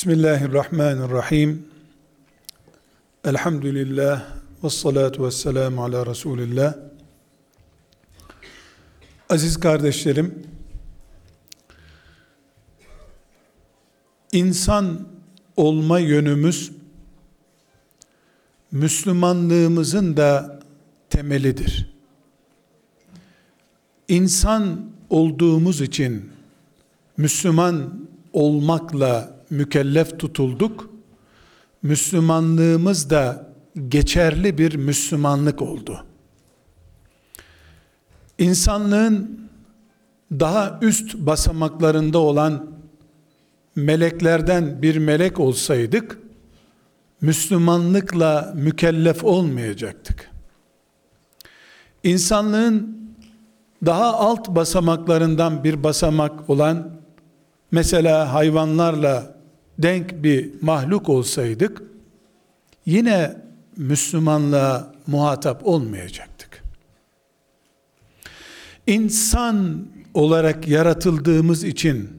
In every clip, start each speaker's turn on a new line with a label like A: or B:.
A: Bismillahirrahmanirrahim. Elhamdülillah ve salatu ve selamu ala Resulillah. Aziz kardeşlerim, insan olma yönümüz Müslümanlığımızın da temelidir. İnsan olduğumuz için Müslüman olmakla mükellef tutulduk. Müslümanlığımız da geçerli bir Müslümanlık oldu. İnsanlığın daha üst basamaklarında olan meleklerden bir melek olsaydık, Müslümanlıkla mükellef olmayacaktık. İnsanlığın daha alt basamaklarından bir basamak olan mesela hayvanlarla denk bir mahluk olsaydık yine Müslümanlığa muhatap olmayacaktık. İnsan olarak yaratıldığımız için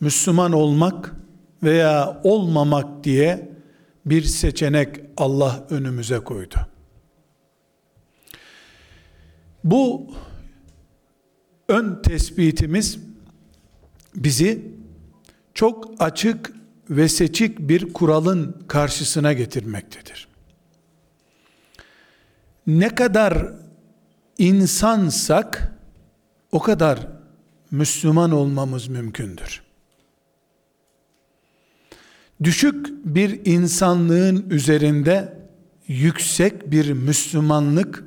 A: Müslüman olmak veya olmamak diye bir seçenek Allah önümüze koydu. Bu ön tespitimiz bizi çok açık ve seçik bir kuralın karşısına getirmektedir. Ne kadar insansak o kadar Müslüman olmamız mümkündür. Düşük bir insanlığın üzerinde yüksek bir Müslümanlık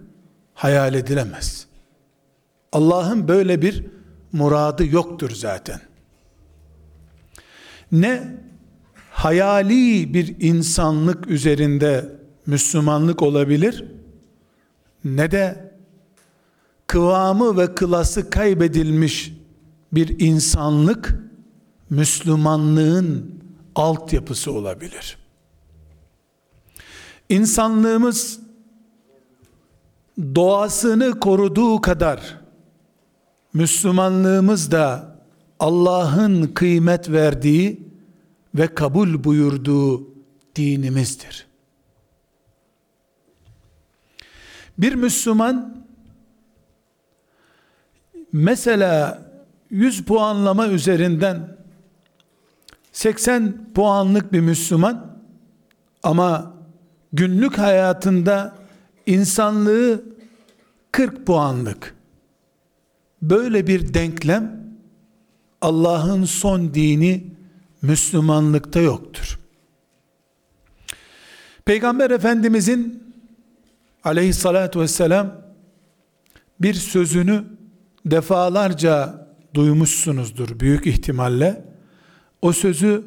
A: hayal edilemez. Allah'ın böyle bir muradı yoktur zaten. Ne hayali bir insanlık üzerinde Müslümanlık olabilir ne de kıvamı ve klası kaybedilmiş bir insanlık Müslümanlığın altyapısı olabilir. İnsanlığımız doğasını koruduğu kadar Müslümanlığımız da Allah'ın kıymet verdiği ve kabul buyurduğu dinimizdir. Bir Müslüman mesela 100 puanlama üzerinden 80 puanlık bir Müslüman ama günlük hayatında insanlığı 40 puanlık böyle bir denklem Allah'ın son dini Müslümanlıkta yoktur. Peygamber Efendimizin aleyhissalatu vesselam bir sözünü defalarca duymuşsunuzdur büyük ihtimalle. O sözü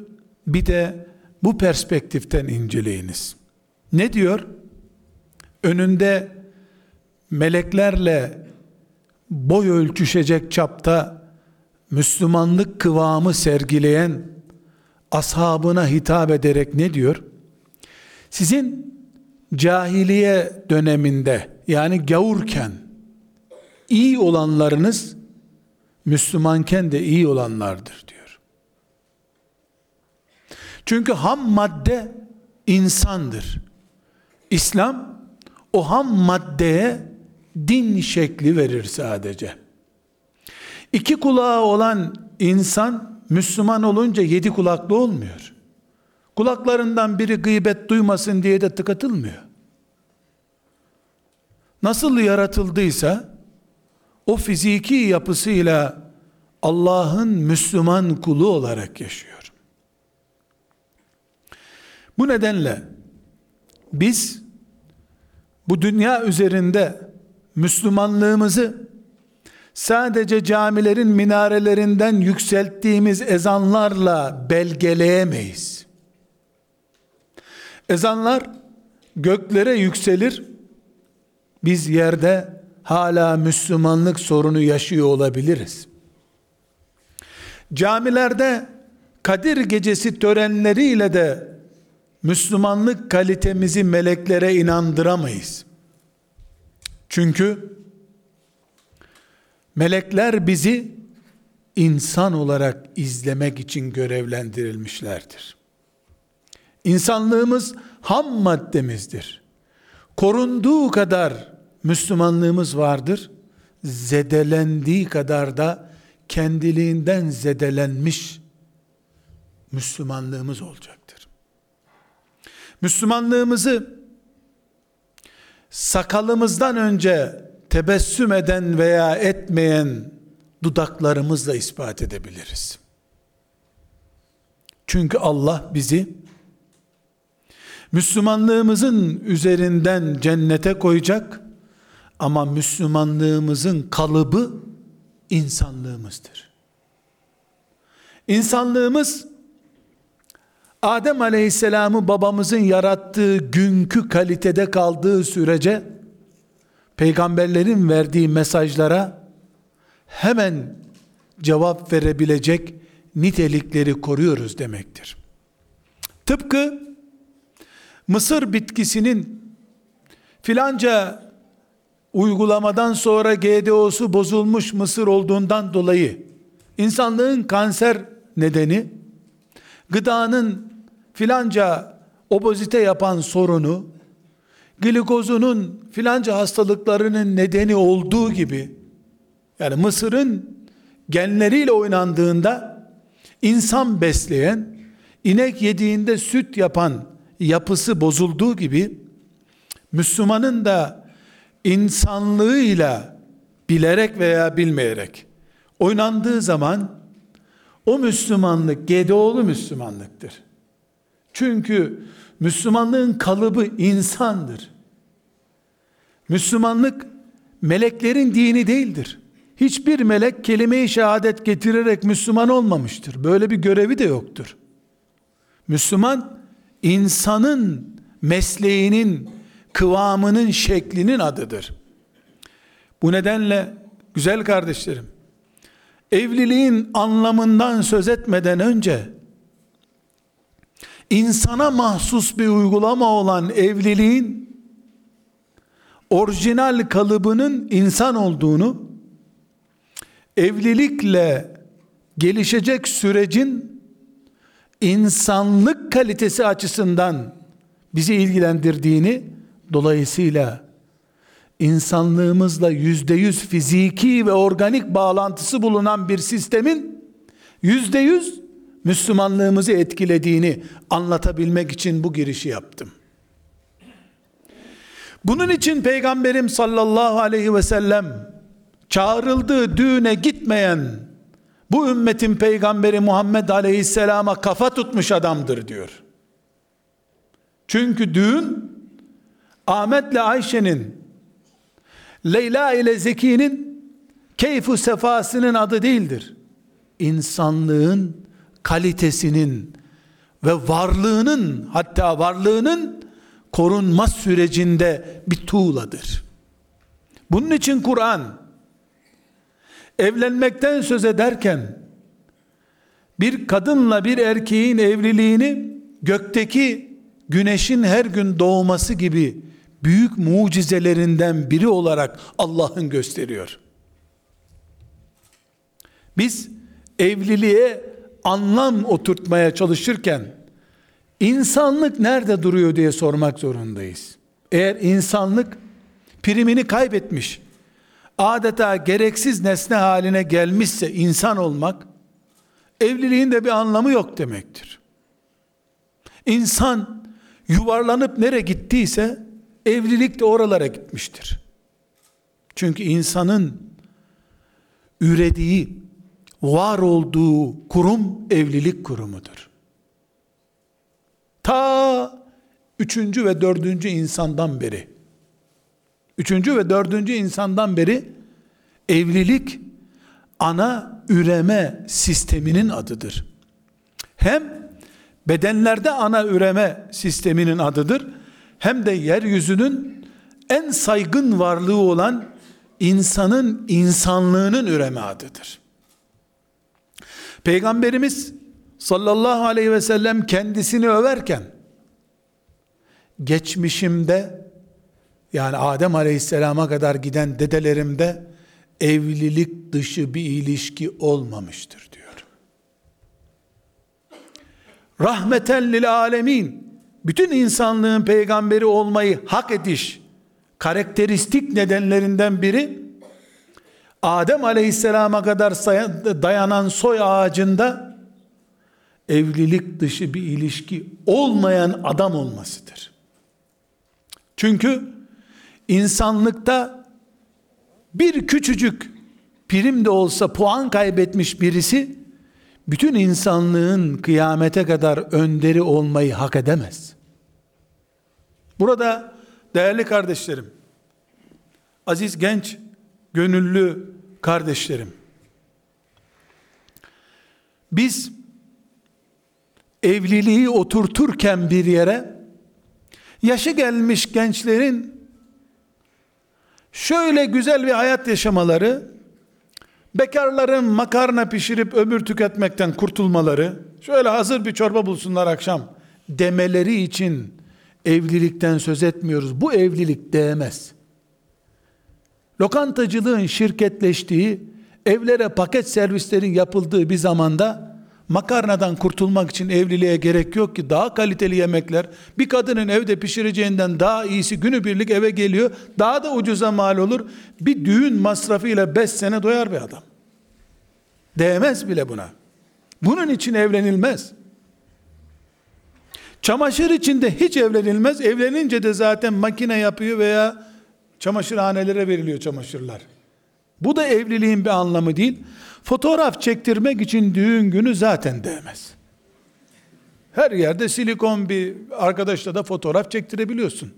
A: bir de bu perspektiften inceleyiniz. Ne diyor? Önünde meleklerle boy ölçüşecek çapta Müslümanlık kıvamı sergileyen ashabına hitap ederek ne diyor? Sizin cahiliye döneminde yani gavurken iyi olanlarınız Müslümanken de iyi olanlardır diyor. Çünkü ham madde insandır. İslam o ham maddeye din şekli verir sadece. İki kulağı olan insan Müslüman olunca yedi kulaklı olmuyor. Kulaklarından biri gıybet duymasın diye de tıkatılmıyor. Nasıl yaratıldıysa o fiziki yapısıyla Allah'ın Müslüman kulu olarak yaşıyor. Bu nedenle biz bu dünya üzerinde Müslümanlığımızı sadece camilerin minarelerinden yükselttiğimiz ezanlarla belgeleyemeyiz. Ezanlar göklere yükselir, biz yerde hala Müslümanlık sorunu yaşıyor olabiliriz. Camilerde Kadir gecesi törenleriyle de Müslümanlık kalitemizi meleklere inandıramayız. Çünkü melekler bizi insan olarak izlemek için görevlendirilmişlerdir. İnsanlığımız ham maddemizdir. Korunduğu kadar Müslümanlığımız vardır. Zedelendiği kadar da kendiliğinden zedelenmiş Müslümanlığımız olacaktır. Müslümanlığımızı sakalımızdan önce tebessüm eden veya etmeyen dudaklarımızla ispat edebiliriz. Çünkü Allah bizi Müslümanlığımızın üzerinden cennete koyacak ama Müslümanlığımızın kalıbı insanlığımızdır. İnsanlığımız Adem Aleyhisselam'ı babamızın yarattığı günkü kalitede kaldığı sürece peygamberlerin verdiği mesajlara hemen cevap verebilecek nitelikleri koruyoruz demektir. Tıpkı mısır bitkisinin filanca uygulamadan sonra GDO'su bozulmuş mısır olduğundan dolayı insanlığın kanser nedeni gıdanın filanca obozite yapan sorunu glikozunun filanca hastalıklarının nedeni olduğu gibi yani mısırın genleriyle oynandığında insan besleyen inek yediğinde süt yapan yapısı bozulduğu gibi Müslümanın da insanlığıyla bilerek veya bilmeyerek oynandığı zaman o Müslümanlık GDO'lu Müslümanlıktır. Çünkü Müslümanlığın kalıbı insandır. Müslümanlık meleklerin dini değildir. Hiçbir melek kelime-i şehadet getirerek Müslüman olmamıştır. Böyle bir görevi de yoktur. Müslüman insanın mesleğinin kıvamının şeklinin adıdır. Bu nedenle güzel kardeşlerim evliliğin anlamından söz etmeden önce insana mahsus bir uygulama olan evliliğin orijinal kalıbının insan olduğunu evlilikle gelişecek sürecin insanlık kalitesi açısından bizi ilgilendirdiğini dolayısıyla insanlığımızla yüzde yüz fiziki ve organik bağlantısı bulunan bir sistemin yüzde yüz Müslümanlığımızı etkilediğini anlatabilmek için bu girişi yaptım. Bunun için Peygamberim sallallahu aleyhi ve sellem çağrıldığı düğüne gitmeyen bu ümmetin peygamberi Muhammed aleyhisselama kafa tutmuş adamdır diyor. Çünkü düğün Ahmet ile Ayşe'nin Leyla ile Zeki'nin keyfu sefasının adı değildir. İnsanlığın kalitesinin ve varlığının hatta varlığının korunma sürecinde bir tuğladır. Bunun için Kur'an evlenmekten söz ederken bir kadınla bir erkeğin evliliğini gökteki güneşin her gün doğması gibi büyük mucizelerinden biri olarak Allah'ın gösteriyor. Biz evliliğe anlam oturtmaya çalışırken insanlık nerede duruyor diye sormak zorundayız. Eğer insanlık primini kaybetmiş, adeta gereksiz nesne haline gelmişse insan olmak, evliliğin de bir anlamı yok demektir. İnsan yuvarlanıp nereye gittiyse evlilik de oralara gitmiştir. Çünkü insanın ürediği, var olduğu kurum evlilik kurumudur. Ta üçüncü ve dördüncü insandan beri, üçüncü ve dördüncü insandan beri evlilik ana üreme sisteminin adıdır. Hem bedenlerde ana üreme sisteminin adıdır, hem de yeryüzünün en saygın varlığı olan insanın insanlığının üreme adıdır. Peygamberimiz sallallahu aleyhi ve sellem kendisini överken geçmişimde yani Adem aleyhisselama kadar giden dedelerimde evlilik dışı bir ilişki olmamıştır diyor. Rahmeten lil alemin bütün insanlığın peygamberi olmayı hak ediş karakteristik nedenlerinden biri Adem aleyhisselama kadar dayanan soy ağacında evlilik dışı bir ilişki olmayan adam olmasıdır. Çünkü insanlıkta bir küçücük prim de olsa puan kaybetmiş birisi bütün insanlığın kıyamete kadar önderi olmayı hak edemez. Burada değerli kardeşlerim, aziz genç, gönüllü kardeşlerim, biz evliliği oturturken bir yere yaşı gelmiş gençlerin şöyle güzel bir hayat yaşamaları, bekarların makarna pişirip ömür tüketmekten kurtulmaları, şöyle hazır bir çorba bulsunlar akşam demeleri için evlilikten söz etmiyoruz. Bu evlilik değmez. Lokantacılığın şirketleştiği, evlere paket servislerin yapıldığı bir zamanda makarnadan kurtulmak için evliliğe gerek yok ki. Daha kaliteli yemekler. Bir kadının evde pişireceğinden daha iyisi günübirlik eve geliyor. Daha da ucuza mal olur. Bir düğün masrafıyla 5 sene doyar bir adam. Değmez bile buna. Bunun için evlenilmez. Çamaşır içinde hiç evlenilmez. Evlenince de zaten makine yapıyor veya çamaşırhanelere veriliyor çamaşırlar. Bu da evliliğin bir anlamı değil Fotoğraf çektirmek için düğün günü zaten değmez. Her yerde silikon bir arkadaşla da fotoğraf çektirebiliyorsun.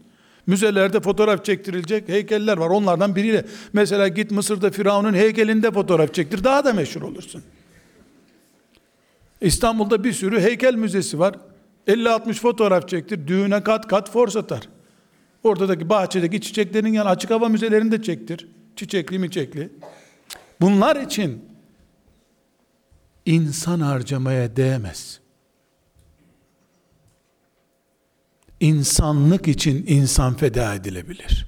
A: Müzelerde fotoğraf çektirilecek heykeller var. Onlardan biriyle mesela git Mısır'da Firavun'un heykelinde fotoğraf çektir. Daha da meşhur olursun. İstanbul'da bir sürü heykel müzesi var. 50-60 fotoğraf çektir. Düğüne kat kat for satar. Ortadaki bahçedeki çiçeklerin yan açık hava müzelerinde çektir. Çiçekli mi çekli. Bunlar için insan harcamaya değmez. İnsanlık için insan feda edilebilir.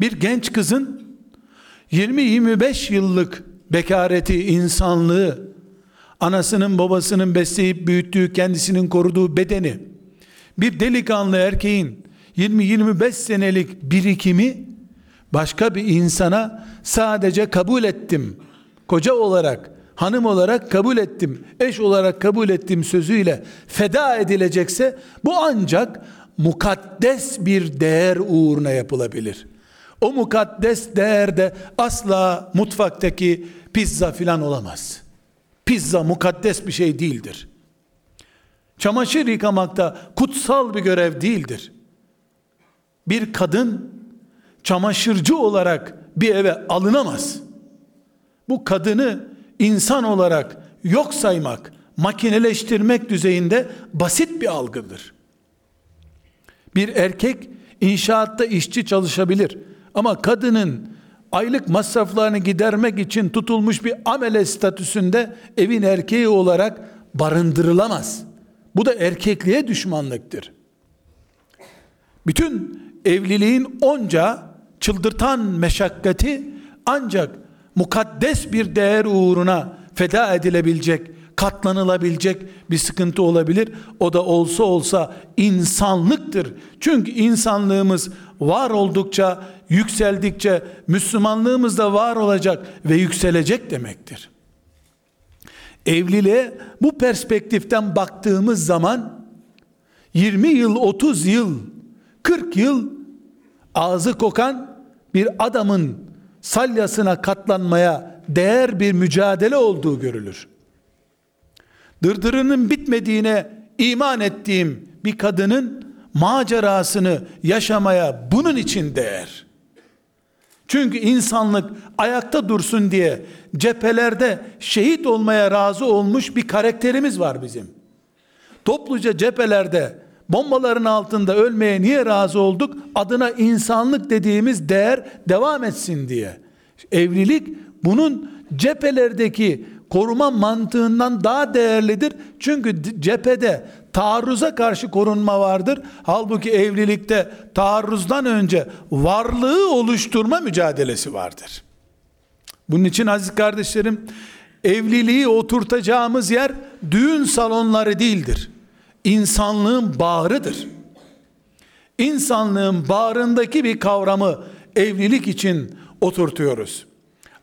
A: Bir genç kızın 20-25 yıllık bekareti, insanlığı, anasının babasının besleyip büyüttüğü, kendisinin koruduğu bedeni, bir delikanlı erkeğin 20-25 senelik birikimi başka bir insana sadece kabul ettim, koca olarak hanım olarak kabul ettim, eş olarak kabul ettim sözüyle feda edilecekse bu ancak mukaddes bir değer uğruna yapılabilir. O mukaddes değer de asla mutfaktaki pizza filan olamaz. Pizza mukaddes bir şey değildir. Çamaşır yıkamakta kutsal bir görev değildir. Bir kadın çamaşırcı olarak bir eve alınamaz. Bu kadını insan olarak yok saymak, makineleştirmek düzeyinde basit bir algıdır. Bir erkek inşaatta işçi çalışabilir ama kadının aylık masraflarını gidermek için tutulmuş bir amele statüsünde evin erkeği olarak barındırılamaz. Bu da erkekliğe düşmanlıktır. Bütün evliliğin onca çıldırtan meşakkati ancak mukaddes bir değer uğruna feda edilebilecek, katlanılabilecek bir sıkıntı olabilir. O da olsa olsa insanlıktır. Çünkü insanlığımız var oldukça, yükseldikçe Müslümanlığımız da var olacak ve yükselecek demektir. Evliliğe bu perspektiften baktığımız zaman 20 yıl, 30 yıl, 40 yıl ağzı kokan bir adamın salyasına katlanmaya değer bir mücadele olduğu görülür. Dırdırının bitmediğine iman ettiğim bir kadının macerasını yaşamaya bunun için değer. Çünkü insanlık ayakta dursun diye cephelerde şehit olmaya razı olmuş bir karakterimiz var bizim. Topluca cephelerde bombaların altında ölmeye niye razı olduk? Adına insanlık dediğimiz değer devam etsin diye. Evlilik bunun cephelerdeki koruma mantığından daha değerlidir. Çünkü cephede taarruza karşı korunma vardır. Halbuki evlilikte taarruzdan önce varlığı oluşturma mücadelesi vardır. Bunun için aziz kardeşlerim evliliği oturtacağımız yer düğün salonları değildir. İnsanlığın bağrıdır. İnsanlığın bağrındaki bir kavramı evlilik için oturtuyoruz.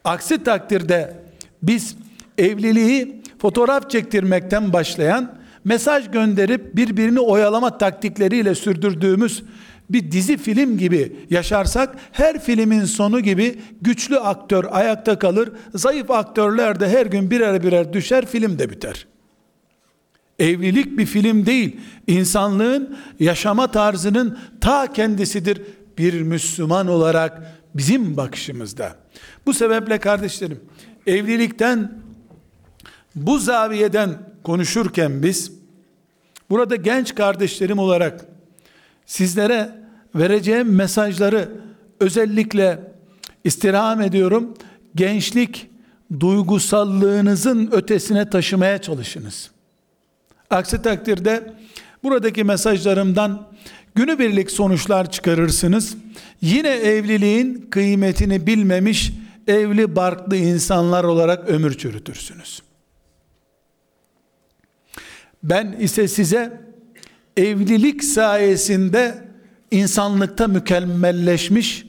A: Aksi takdirde biz evliliği fotoğraf çektirmekten başlayan mesaj gönderip birbirini oyalama taktikleriyle sürdürdüğümüz bir dizi film gibi yaşarsak her filmin sonu gibi güçlü aktör ayakta kalır, zayıf aktörler de her gün birer birer düşer, film de biter. Evlilik bir film değil, insanlığın yaşama tarzının ta kendisidir bir Müslüman olarak bizim bakışımızda. Bu sebeple kardeşlerim, evlilikten bu zaviyeden konuşurken biz burada genç kardeşlerim olarak sizlere vereceğim mesajları özellikle istirham ediyorum. Gençlik duygusallığınızın ötesine taşımaya çalışınız. Aksi takdirde buradaki mesajlarımdan günübirlik sonuçlar çıkarırsınız. Yine evliliğin kıymetini bilmemiş evli barklı insanlar olarak ömür çürütürsünüz. Ben ise size evlilik sayesinde insanlıkta mükemmelleşmiş,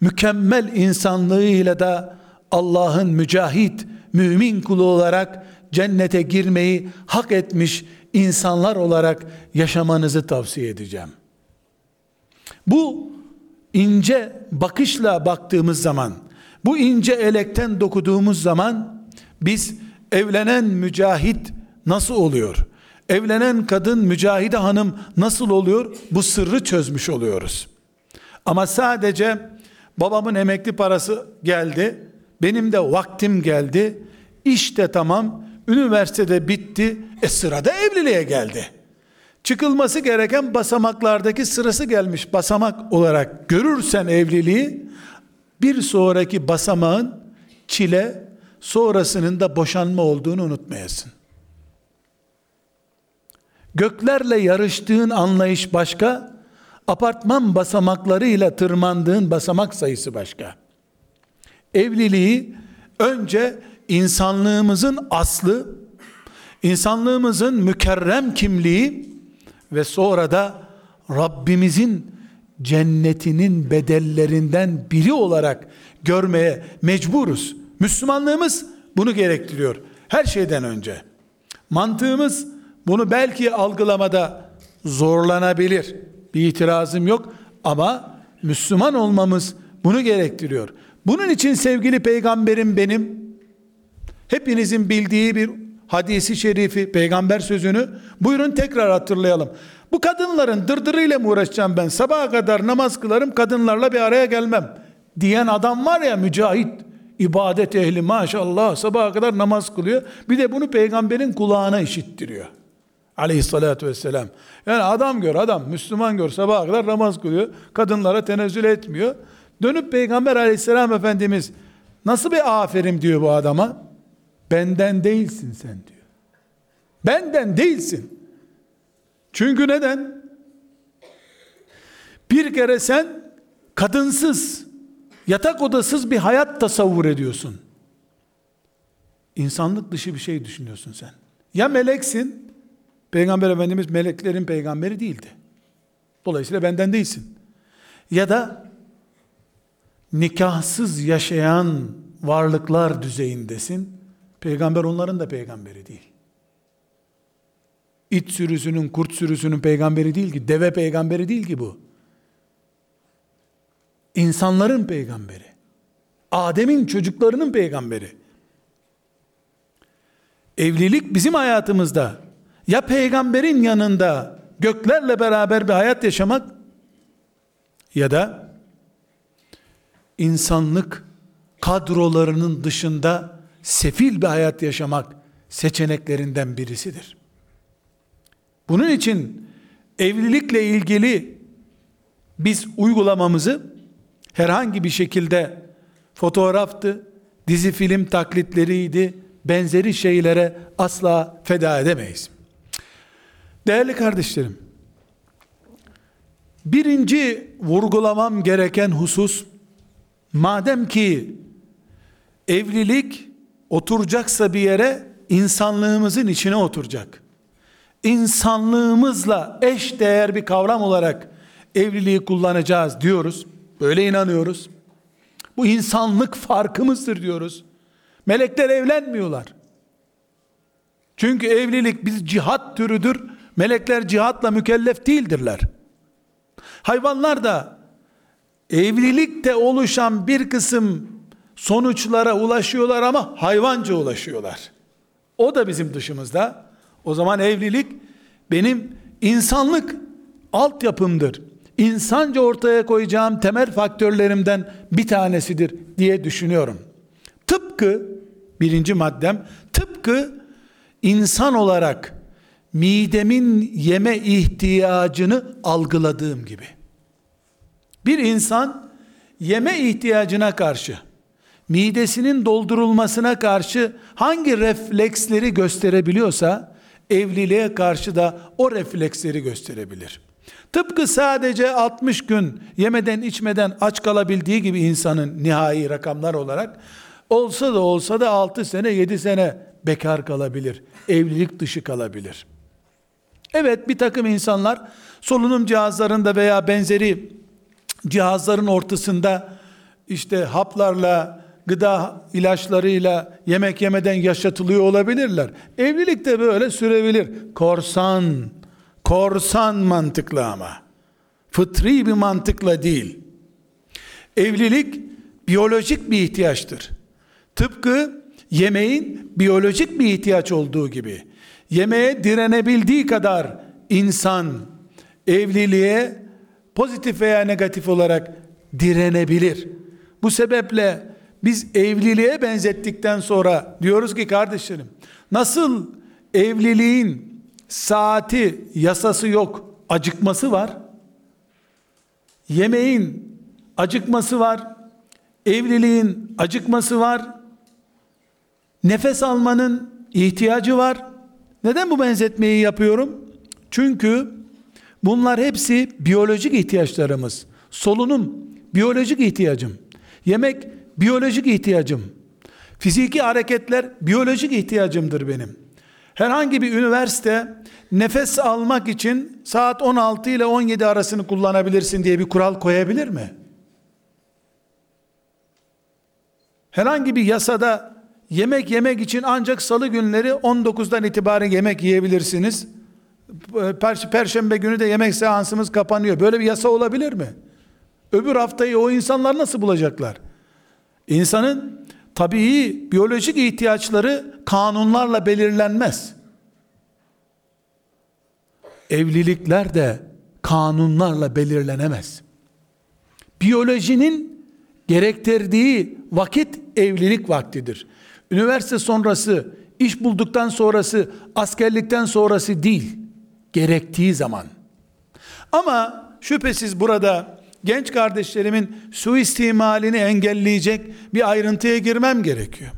A: mükemmel insanlığıyla da Allah'ın mücahit, mümin kulu olarak cennete girmeyi hak etmiş insanlar olarak yaşamanızı tavsiye edeceğim. Bu ince bakışla baktığımız zaman, bu ince elekten dokuduğumuz zaman biz evlenen mücahit nasıl oluyor? Evlenen kadın mücahide hanım nasıl oluyor? Bu sırrı çözmüş oluyoruz. Ama sadece babamın emekli parası geldi, benim de vaktim geldi, işte tamam, üniversitede bitti, e sırada evliliğe geldi. Çıkılması gereken basamaklardaki sırası gelmiş basamak olarak görürsen evliliği, bir sonraki basamağın çile, sonrasının da boşanma olduğunu unutmayasın. Göklerle yarıştığın anlayış başka, apartman basamaklarıyla tırmandığın basamak sayısı başka. Evliliği önce insanlığımızın aslı, insanlığımızın mükerrem kimliği ve sonra da Rabbimizin cennetinin bedellerinden biri olarak görmeye mecburuz. Müslümanlığımız bunu gerektiriyor. Her şeyden önce. Mantığımız bunu belki algılamada zorlanabilir. Bir itirazım yok ama Müslüman olmamız bunu gerektiriyor. Bunun için sevgili peygamberim benim hepinizin bildiği bir hadisi şerifi, peygamber sözünü buyurun tekrar hatırlayalım. Bu kadınların dırdırıyla mı uğraşacağım ben? Sabaha kadar namaz kılarım, kadınlarla bir araya gelmem. Diyen adam var ya mücahit, ibadet ehli maşallah sabaha kadar namaz kılıyor. Bir de bunu peygamberin kulağına işittiriyor. Aleyhissalatü vesselam. Yani adam gör adam, Müslüman gör sabaha kadar namaz kılıyor. Kadınlara tenezzül etmiyor. Dönüp peygamber aleyhisselam efendimiz nasıl bir aferin diyor bu adama? Benden değilsin sen diyor. Benden değilsin. Çünkü neden? Bir kere sen kadınsız, yatak odasız bir hayat tasavvur ediyorsun. İnsanlık dışı bir şey düşünüyorsun sen. Ya meleksin, Peygamber Efendimiz meleklerin peygamberi değildi. Dolayısıyla benden değilsin. Ya da nikahsız yaşayan varlıklar düzeyindesin. Peygamber onların da peygamberi değil. İt sürüsünün, kurt sürüsünün peygamberi değil ki, deve peygamberi değil ki bu. İnsanların peygamberi. Adem'in çocuklarının peygamberi. Evlilik bizim hayatımızda ya peygamberin yanında göklerle beraber bir hayat yaşamak ya da insanlık kadrolarının dışında sefil bir hayat yaşamak seçeneklerinden birisidir. Bunun için evlilikle ilgili biz uygulamamızı herhangi bir şekilde fotoğraftı, dizi film taklitleriydi, benzeri şeylere asla feda edemeyiz. Değerli kardeşlerim, birinci vurgulamam gereken husus, madem ki evlilik oturacaksa bir yere insanlığımızın içine oturacak. insanlığımızla eş değer bir kavram olarak evliliği kullanacağız diyoruz. Böyle inanıyoruz. Bu insanlık farkımızdır diyoruz. Melekler evlenmiyorlar. Çünkü evlilik bir cihat türüdür. Melekler cihatla mükellef değildirler. Hayvanlar da evlilikte oluşan bir kısım sonuçlara ulaşıyorlar ama hayvanca ulaşıyorlar. O da bizim dışımızda. O zaman evlilik benim insanlık altyapımdır. İnsanca ortaya koyacağım temel faktörlerimden bir tanesidir diye düşünüyorum. Tıpkı birinci maddem tıpkı insan olarak midemin yeme ihtiyacını algıladığım gibi. Bir insan yeme ihtiyacına karşı midesinin doldurulmasına karşı hangi refleksleri gösterebiliyorsa evliliğe karşı da o refleksleri gösterebilir. Tıpkı sadece 60 gün yemeden içmeden aç kalabildiği gibi insanın nihai rakamlar olarak olsa da olsa da 6 sene 7 sene bekar kalabilir. Evlilik dışı kalabilir. Evet bir takım insanlar solunum cihazlarında veya benzeri cihazların ortasında işte haplarla, gıda ilaçlarıyla yemek yemeden yaşatılıyor olabilirler. Evlilik de böyle sürebilir. Korsan, korsan mantıklı ama. Fıtri bir mantıkla değil. Evlilik biyolojik bir ihtiyaçtır. Tıpkı yemeğin biyolojik bir ihtiyaç olduğu gibi yemeğe direnebildiği kadar insan evliliğe pozitif veya negatif olarak direnebilir. Bu sebeple biz evliliğe benzettikten sonra diyoruz ki kardeşlerim nasıl evliliğin saati yasası yok acıkması var? Yemeğin acıkması var evliliğin acıkması var nefes almanın ihtiyacı var. Neden bu benzetmeyi yapıyorum? Çünkü bunlar hepsi biyolojik ihtiyaçlarımız. Solunum biyolojik ihtiyacım. Yemek biyolojik ihtiyacım. Fiziki hareketler biyolojik ihtiyacımdır benim. Herhangi bir üniversite nefes almak için saat 16 ile 17 arasını kullanabilirsin diye bir kural koyabilir mi? Herhangi bir yasada yemek yemek için ancak salı günleri 19'dan itibaren yemek yiyebilirsiniz. Perşembe günü de yemek seansımız kapanıyor. Böyle bir yasa olabilir mi? Öbür haftayı o insanlar nasıl bulacaklar? İnsanın tabii biyolojik ihtiyaçları kanunlarla belirlenmez. Evlilikler de kanunlarla belirlenemez. Biyolojinin gerektirdiği vakit evlilik vaktidir. Üniversite sonrası, iş bulduktan sonrası, askerlikten sonrası değil, gerektiği zaman. Ama şüphesiz burada genç kardeşlerimin suistimalini engelleyecek bir ayrıntıya girmem gerekiyor.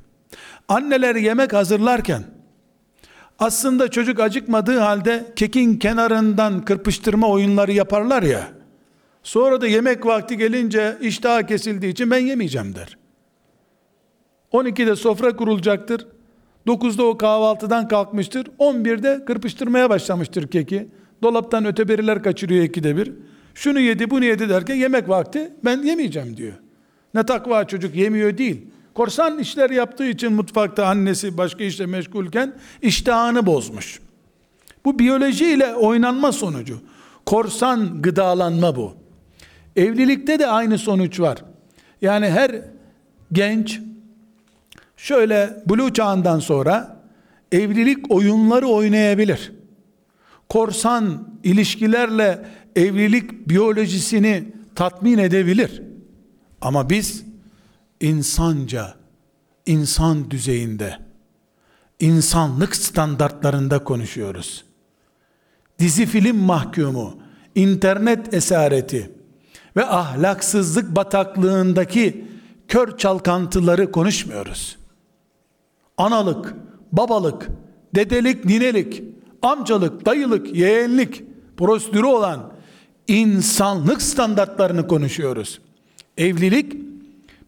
A: Anneler yemek hazırlarken aslında çocuk acıkmadığı halde kekin kenarından kırpıştırma oyunları yaparlar ya. Sonra da yemek vakti gelince iştah kesildiği için ben yemeyeceğim der. 12'de sofra kurulacaktır. 9'da o kahvaltıdan kalkmıştır. 11'de kırpıştırmaya başlamıştır keki. Dolaptan öteberiler kaçırıyor ikide bir. Şunu yedi bunu yedi derken yemek vakti ben yemeyeceğim diyor. Ne takva çocuk yemiyor değil. Korsan işler yaptığı için mutfakta annesi başka işle meşgulken iştahını bozmuş. Bu biyolojiyle oynanma sonucu. Korsan gıdalanma bu. Evlilikte de aynı sonuç var. Yani her genç şöyle blue çağından sonra evlilik oyunları oynayabilir. Korsan ilişkilerle evlilik biyolojisini tatmin edebilir. Ama biz insanca, insan düzeyinde, insanlık standartlarında konuşuyoruz. Dizi film mahkumu, internet esareti ve ahlaksızlık bataklığındaki kör çalkantıları konuşmuyoruz. Analık, babalık, dedelik, ninelik, amcalık, dayılık, yeğenlik prosedürü olan insanlık standartlarını konuşuyoruz. Evlilik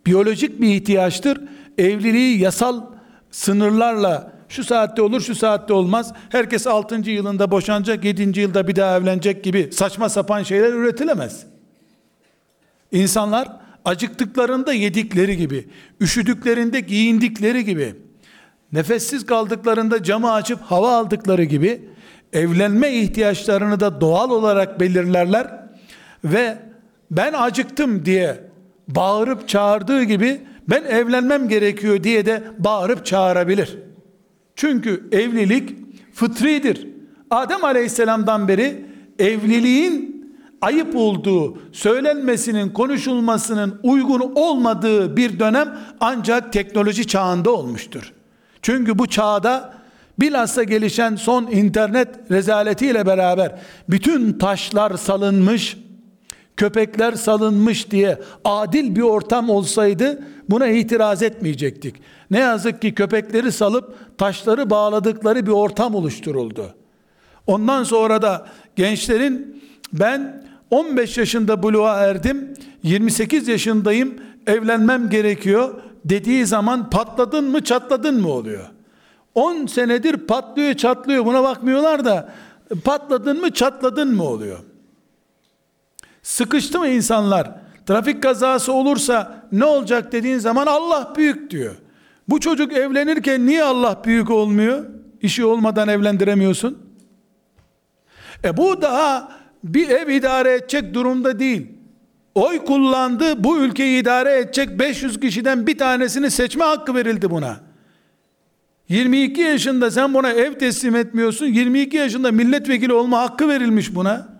A: biyolojik bir ihtiyaçtır. Evliliği yasal sınırlarla Şu saatte olur, şu saatte olmaz. Herkes 6. yılında boşanacak, 7. yılda bir daha evlenecek gibi saçma sapan şeyler üretilemez. İnsanlar acıktıklarında yedikleri gibi, üşüdüklerinde giyindikleri gibi, nefessiz kaldıklarında camı açıp hava aldıkları gibi evlenme ihtiyaçlarını da doğal olarak belirlerler ve ben acıktım diye bağırıp çağırdığı gibi ben evlenmem gerekiyor diye de bağırıp çağırabilir. Çünkü evlilik fıtridir. Adem Aleyhisselam'dan beri evliliğin ayıp olduğu, söylenmesinin, konuşulmasının uygun olmadığı bir dönem ancak teknoloji çağında olmuştur. Çünkü bu çağda bilhassa gelişen son internet rezaletiyle beraber bütün taşlar salınmış, köpekler salınmış diye adil bir ortam olsaydı buna itiraz etmeyecektik. Ne yazık ki köpekleri salıp taşları bağladıkları bir ortam oluşturuldu. Ondan sonra da gençlerin ben 15 yaşında buluğa erdim, 28 yaşındayım, evlenmem gerekiyor dediği zaman patladın mı çatladın mı oluyor. 10 senedir patlıyor çatlıyor buna bakmıyorlar da patladın mı çatladın mı oluyor. Sıkıştı mı insanlar? Trafik kazası olursa ne olacak dediğin zaman Allah büyük diyor. Bu çocuk evlenirken niye Allah büyük olmuyor? İşi olmadan evlendiremiyorsun. E bu daha bir ev idare edecek durumda değil. Oy kullandı, bu ülkeyi idare edecek 500 kişiden bir tanesini seçme hakkı verildi buna. 22 yaşında sen buna ev teslim etmiyorsun. 22 yaşında milletvekili olma hakkı verilmiş buna.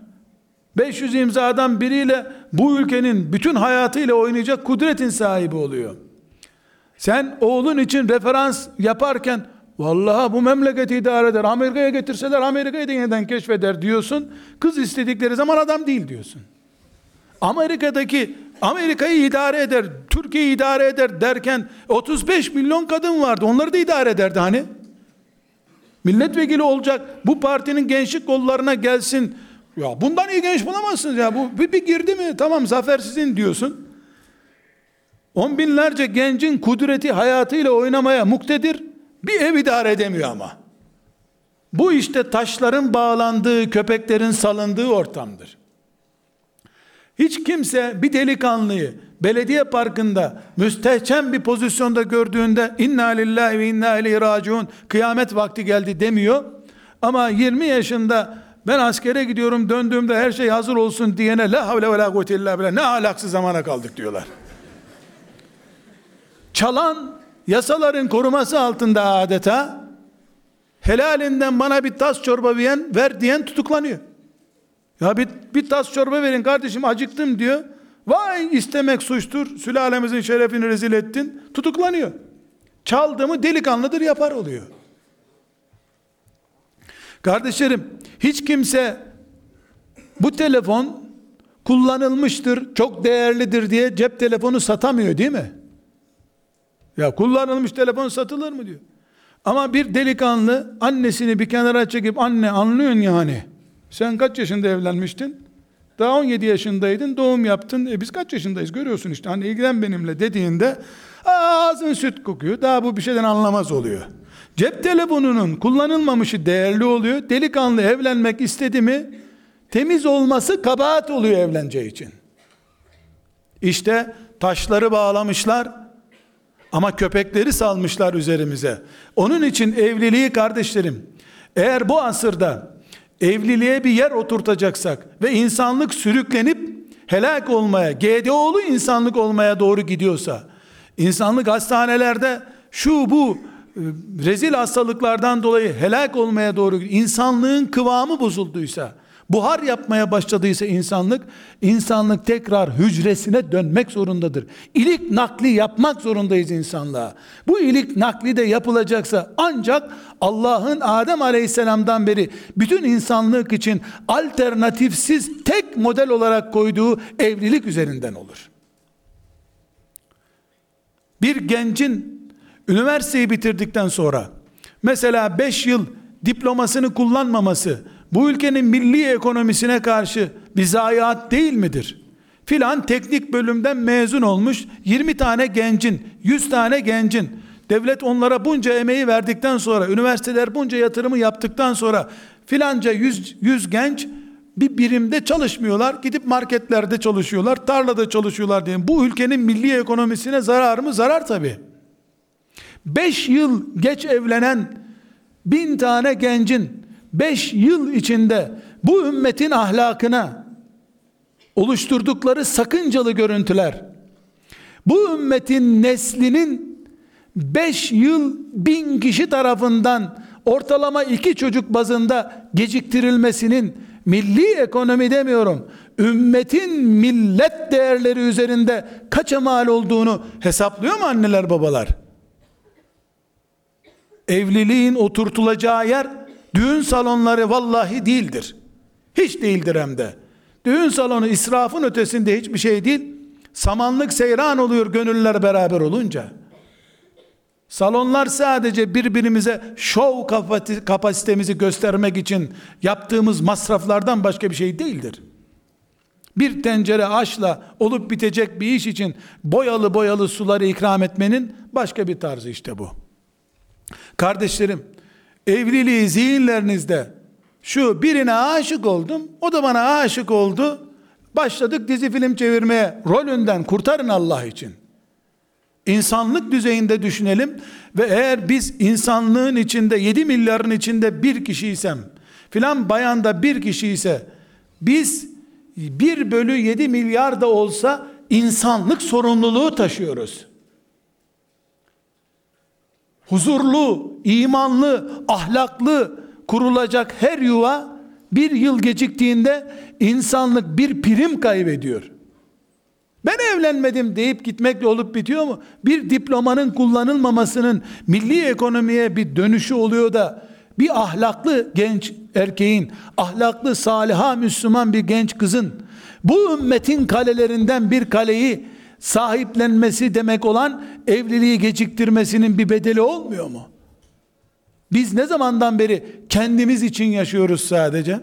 A: 500 imzadan biriyle bu ülkenin bütün hayatıyla oynayacak kudretin sahibi oluyor. Sen oğlun için referans yaparken vallahi bu memleketi idare eder. Amerika'ya getirseler Amerika'yı yeniden keşfeder diyorsun. Kız istedikleri zaman adam değil diyorsun. Amerika'daki Amerika'yı idare eder, Türkiye'yi idare eder derken 35 milyon kadın vardı. Onları da idare ederdi hani. Milletvekili olacak. Bu partinin gençlik kollarına gelsin. Ya bundan iyi genç bulamazsınız ya. Bu bir, bir girdi mi tamam zafer sizin diyorsun. On binlerce gencin kudreti hayatıyla oynamaya muktedir. Bir ev idare edemiyor ama. Bu işte taşların bağlandığı, köpeklerin salındığı ortamdır. Hiç kimse bir delikanlıyı belediye parkında müstehcen bir pozisyonda gördüğünde inna lillahi ve inna ileyhi raciun kıyamet vakti geldi demiyor. Ama 20 yaşında ben askere gidiyorum döndüğümde her şey hazır olsun diyene la havle ve la kuvvete illa billah ne alaksız zamana kaldık diyorlar. Çalan yasaların koruması altında adeta helalinden bana bir tas çorba ver, ver diyen tutuklanıyor. Ya bir, bir tas çorba verin kardeşim acıktım diyor. Vay istemek suçtur. Sülalemizin şerefini rezil ettin. Tutuklanıyor. Çaldı mı delikanlıdır yapar oluyor. Kardeşlerim hiç kimse bu telefon kullanılmıştır, çok değerlidir diye cep telefonu satamıyor değil mi? Ya kullanılmış telefon satılır mı diyor. Ama bir delikanlı annesini bir kenara çekip anne anlıyorsun yani. Sen kaç yaşında evlenmiştin? Daha 17 yaşındaydın, doğum yaptın. E biz kaç yaşındayız görüyorsun işte. Hani ilgilen benimle dediğinde ağzın süt kokuyor. Daha bu bir şeyden anlamaz oluyor. Cep telefonunun kullanılmamışı değerli oluyor. Delikanlı evlenmek istedi mi temiz olması kabahat oluyor evleneceği için. İşte taşları bağlamışlar ama köpekleri salmışlar üzerimize. Onun için evliliği kardeşlerim eğer bu asırda evliliğe bir yer oturtacaksak ve insanlık sürüklenip helak olmaya, GDO'lu insanlık olmaya doğru gidiyorsa, insanlık hastanelerde şu bu e, rezil hastalıklardan dolayı helak olmaya doğru insanlığın kıvamı bozulduysa, buhar yapmaya başladıysa insanlık, insanlık tekrar hücresine dönmek zorundadır. İlik nakli yapmak zorundayız insanlığa. Bu ilik nakli de yapılacaksa ancak Allah'ın Adem Aleyhisselam'dan beri bütün insanlık için alternatifsiz tek model olarak koyduğu evlilik üzerinden olur. Bir gencin üniversiteyi bitirdikten sonra mesela 5 yıl diplomasını kullanmaması bu ülkenin milli ekonomisine karşı bir zayiat değil midir? Filan teknik bölümden mezun olmuş 20 tane gencin, 100 tane gencin devlet onlara bunca emeği verdikten sonra, üniversiteler bunca yatırımı yaptıktan sonra filanca yüz, yüz genç bir birimde çalışmıyorlar. Gidip marketlerde çalışıyorlar, tarlada çalışıyorlar diye. Bu ülkenin milli ekonomisine zarar mı? Zarar tabi. Beş yıl geç evlenen bin tane gencin beş yıl içinde bu ümmetin ahlakına oluşturdukları sakıncalı görüntüler, bu ümmetin neslinin beş yıl bin kişi tarafından ortalama iki çocuk bazında geciktirilmesinin milli ekonomi demiyorum, ümmetin millet değerleri üzerinde kaça mal olduğunu hesaplıyor mu anneler babalar? Evliliğin oturtulacağı yer düğün salonları vallahi değildir. Hiç değildir hem de. Düğün salonu israfın ötesinde hiçbir şey değil. Samanlık seyran oluyor gönüller beraber olunca. Salonlar sadece birbirimize şov kapasitemizi göstermek için yaptığımız masraflardan başka bir şey değildir. Bir tencere aşla olup bitecek bir iş için boyalı boyalı suları ikram etmenin başka bir tarzı işte bu. Kardeşlerim, evliliği zihinlerinizde şu birine aşık oldum, o da bana aşık oldu. Başladık dizi film çevirmeye. Rolünden kurtarın Allah için. İnsanlık düzeyinde düşünelim ve eğer biz insanlığın içinde 7 milyarın içinde bir kişiysem filan bayanda bir kişi ise biz 1 bölü 7 milyar da olsa insanlık sorumluluğu taşıyoruz. Huzurlu, imanlı, ahlaklı kurulacak her yuva bir yıl geciktiğinde insanlık bir prim kaybediyor. Ben evlenmedim deyip gitmekle olup bitiyor mu? Bir diplomanın kullanılmamasının milli ekonomiye bir dönüşü oluyor da bir ahlaklı genç erkeğin, ahlaklı saliha Müslüman bir genç kızın bu ümmetin kalelerinden bir kaleyi sahiplenmesi demek olan evliliği geciktirmesinin bir bedeli olmuyor mu? Biz ne zamandan beri kendimiz için yaşıyoruz sadece?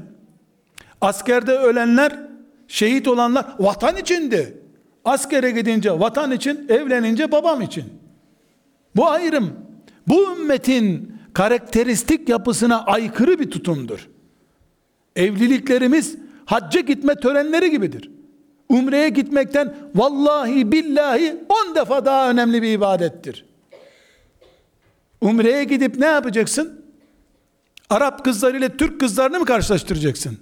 A: Askerde ölenler, şehit olanlar vatan içindi. Askere gidince vatan için, evlenince babam için. Bu ayrım, bu ümmetin karakteristik yapısına aykırı bir tutumdur. Evliliklerimiz hacca gitme törenleri gibidir. Umreye gitmekten vallahi billahi on defa daha önemli bir ibadettir. Umreye gidip ne yapacaksın? Arap kızlarıyla Türk kızlarını mı karşılaştıracaksın?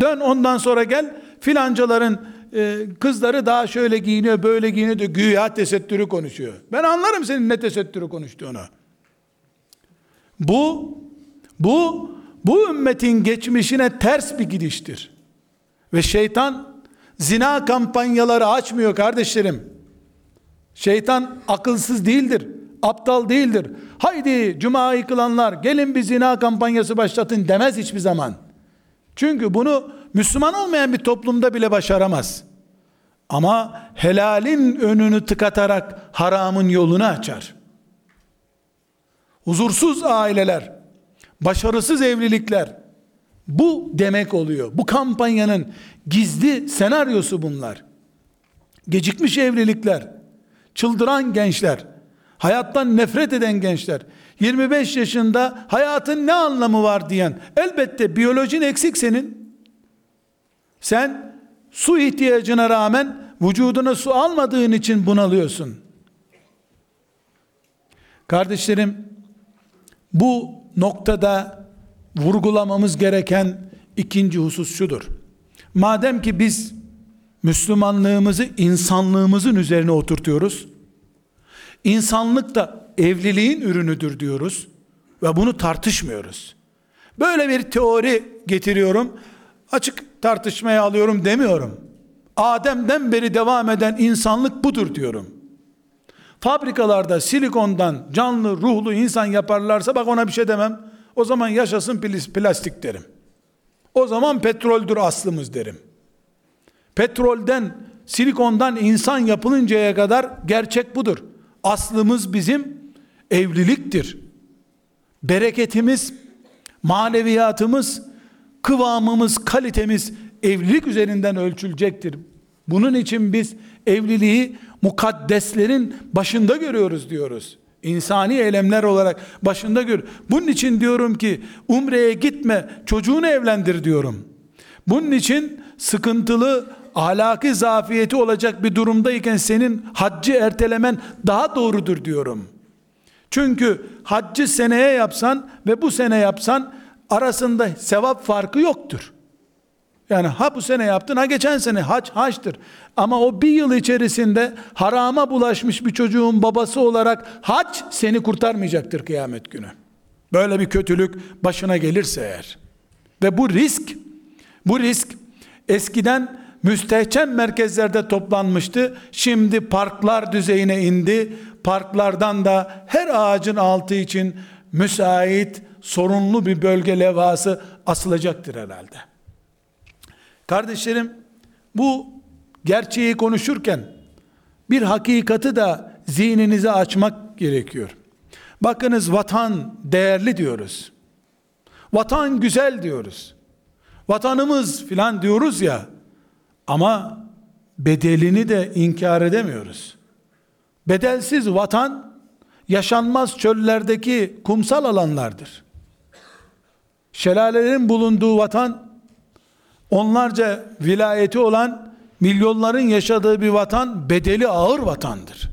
A: Dön ondan sonra gel filancaların e, kızları daha şöyle giyiniyor böyle giyiniyor diyor. Güya tesettürü konuşuyor. Ben anlarım senin ne tesettürü konuştuğunu. Bu bu bu ümmetin geçmişine ters bir gidiştir. Ve şeytan zina kampanyaları açmıyor kardeşlerim. Şeytan akılsız değildir aptal değildir. Haydi cuma kılanlar gelin bir zina kampanyası başlatın demez hiçbir zaman. Çünkü bunu Müslüman olmayan bir toplumda bile başaramaz. Ama helalin önünü tıkatarak haramın yolunu açar. Huzursuz aileler, başarısız evlilikler bu demek oluyor. Bu kampanyanın gizli senaryosu bunlar. Gecikmiş evlilikler, çıldıran gençler, hayattan nefret eden gençler, 25 yaşında hayatın ne anlamı var diyen, elbette biyolojin eksik senin. Sen su ihtiyacına rağmen vücuduna su almadığın için bunalıyorsun. Kardeşlerim, bu noktada vurgulamamız gereken ikinci husus şudur. Madem ki biz Müslümanlığımızı insanlığımızın üzerine oturtuyoruz, İnsanlık da evliliğin ürünüdür diyoruz ve bunu tartışmıyoruz. Böyle bir teori getiriyorum. Açık tartışmaya alıyorum demiyorum. Adem'den beri devam eden insanlık budur diyorum. Fabrikalarda silikondan canlı ruhlu insan yaparlarsa bak ona bir şey demem. O zaman yaşasın plastik derim. O zaman petroldür aslımız derim. Petrolden, silikondan insan yapılıncaya kadar gerçek budur. Aslımız bizim evliliktir. Bereketimiz, maneviyatımız, kıvamımız, kalitemiz evlilik üzerinden ölçülecektir. Bunun için biz evliliği mukaddeslerin başında görüyoruz diyoruz. İnsani eylemler olarak başında gör. Bunun için diyorum ki umreye gitme, çocuğunu evlendir diyorum. Bunun için sıkıntılı, ahlaki zafiyeti olacak bir durumdayken senin haccı ertelemen daha doğrudur diyorum. Çünkü haccı seneye yapsan ve bu sene yapsan arasında sevap farkı yoktur. Yani ha bu sene yaptın ha geçen sene hac haçtır. Ama o bir yıl içerisinde harama bulaşmış bir çocuğun babası olarak hac seni kurtarmayacaktır kıyamet günü. Böyle bir kötülük başına gelirse eğer. Ve bu risk, bu risk eskiden müstehcen merkezlerde toplanmıştı. Şimdi parklar düzeyine indi. Parklardan da her ağacın altı için müsait, sorunlu bir bölge levhası asılacaktır herhalde. Kardeşlerim, bu gerçeği konuşurken bir hakikati da zihninize açmak gerekiyor. Bakınız vatan değerli diyoruz. Vatan güzel diyoruz. Vatanımız filan diyoruz ya. Ama bedelini de inkar edemiyoruz. Bedelsiz vatan yaşanmaz çöllerdeki kumsal alanlardır. Şelalelerin bulunduğu vatan onlarca vilayeti olan milyonların yaşadığı bir vatan bedeli ağır vatandır.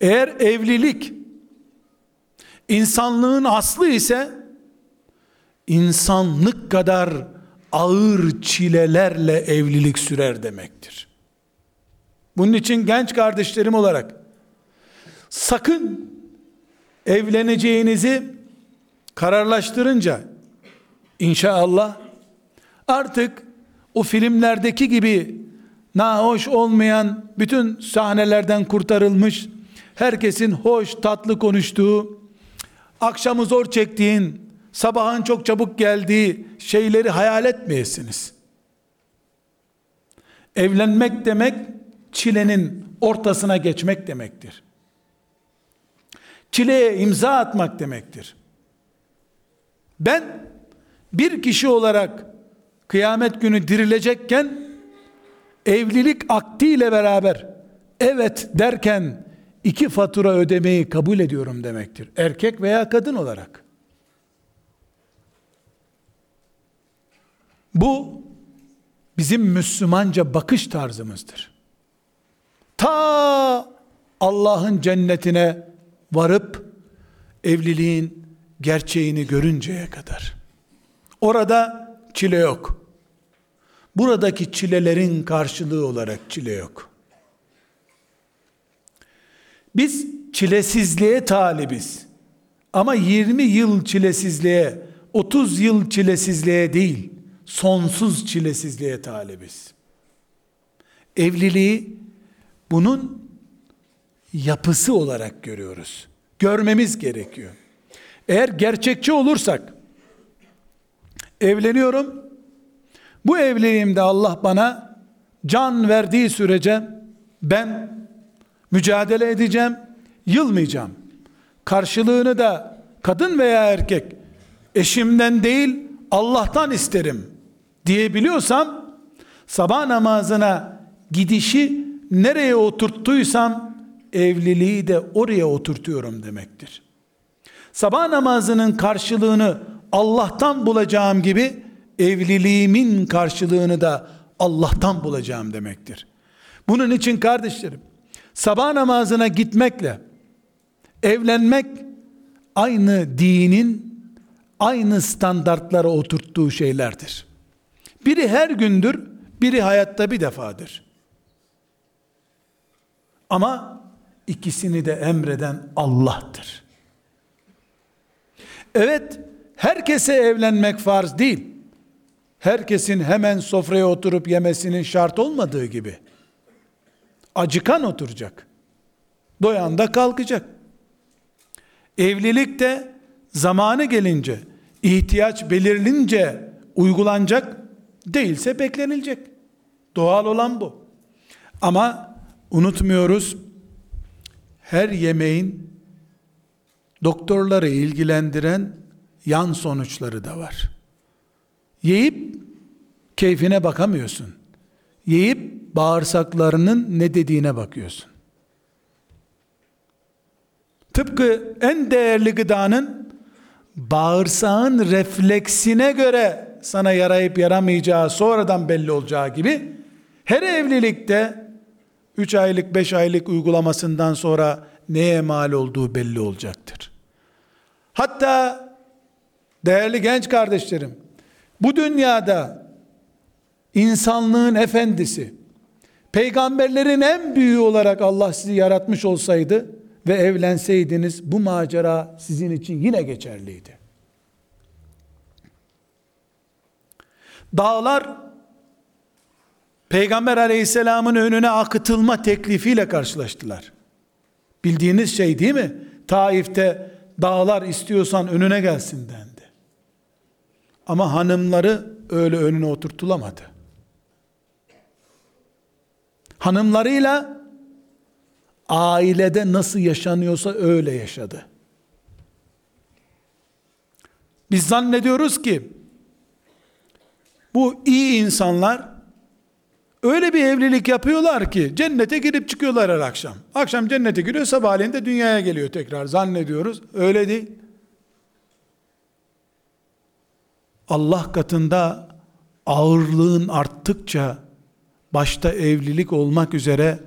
A: Eğer evlilik insanlığın aslı ise insanlık kadar ağır çilelerle evlilik sürer demektir. Bunun için genç kardeşlerim olarak sakın evleneceğinizi kararlaştırınca inşallah artık o filmlerdeki gibi nahoş olmayan bütün sahnelerden kurtarılmış herkesin hoş tatlı konuştuğu akşamı zor çektiğin sabahın çok çabuk geldiği şeyleri hayal etmeyesiniz. Evlenmek demek çilenin ortasına geçmek demektir. Çileye imza atmak demektir. Ben bir kişi olarak kıyamet günü dirilecekken evlilik aktiyle beraber evet derken iki fatura ödemeyi kabul ediyorum demektir. Erkek veya kadın olarak. Bu bizim Müslümanca bakış tarzımızdır. Ta Allah'ın cennetine varıp evliliğin gerçeğini görünceye kadar. Orada çile yok. Buradaki çilelerin karşılığı olarak çile yok. Biz çilesizliğe talibiz. Ama 20 yıl çilesizliğe, 30 yıl çilesizliğe değil, sonsuz çilesizliğe talibiz. Evliliği bunun yapısı olarak görüyoruz. Görmemiz gerekiyor. Eğer gerçekçi olursak evleniyorum. Bu evliliğimde Allah bana can verdiği sürece ben mücadele edeceğim, yılmayacağım. Karşılığını da kadın veya erkek eşimden değil Allah'tan isterim diyebiliyorsam sabah namazına gidişi nereye oturttuysam evliliği de oraya oturtuyorum demektir. Sabah namazının karşılığını Allah'tan bulacağım gibi evliliğimin karşılığını da Allah'tan bulacağım demektir. Bunun için kardeşlerim sabah namazına gitmekle evlenmek aynı dinin aynı standartlara oturttuğu şeylerdir. Biri her gündür, biri hayatta bir defadır. Ama ikisini de emreden Allah'tır. Evet, herkese evlenmek farz değil. Herkesin hemen sofraya oturup yemesinin şart olmadığı gibi. Acıkan oturacak. Doyan da kalkacak. Evlilik de zamanı gelince, ihtiyaç belirlince uygulanacak, değilse beklenilecek. Doğal olan bu. Ama unutmuyoruz, her yemeğin doktorları ilgilendiren yan sonuçları da var. Yiyip keyfine bakamıyorsun. Yiyip bağırsaklarının ne dediğine bakıyorsun. tıpkı en değerli gıdanın bağırsağın refleksine göre sana yarayıp yaramayacağı sonradan belli olacağı gibi her evlilikte 3 aylık 5 aylık uygulamasından sonra neye mal olduğu belli olacaktır. Hatta değerli genç kardeşlerim bu dünyada insanlığın efendisi peygamberlerin en büyüğü olarak Allah sizi yaratmış olsaydı ve evlenseydiniz bu macera sizin için yine geçerliydi. Dağlar Peygamber aleyhisselamın önüne akıtılma teklifiyle karşılaştılar. Bildiğiniz şey değil mi? Taif'te dağlar istiyorsan önüne gelsin dendi. Ama hanımları öyle önüne oturtulamadı. Hanımlarıyla ailede nasıl yaşanıyorsa öyle yaşadı. Biz zannediyoruz ki bu iyi insanlar öyle bir evlilik yapıyorlar ki cennete girip çıkıyorlar her akşam. Akşam cennete giriyor sabahleyin de dünyaya geliyor tekrar zannediyoruz. Öyle değil. Allah katında ağırlığın arttıkça başta evlilik olmak üzere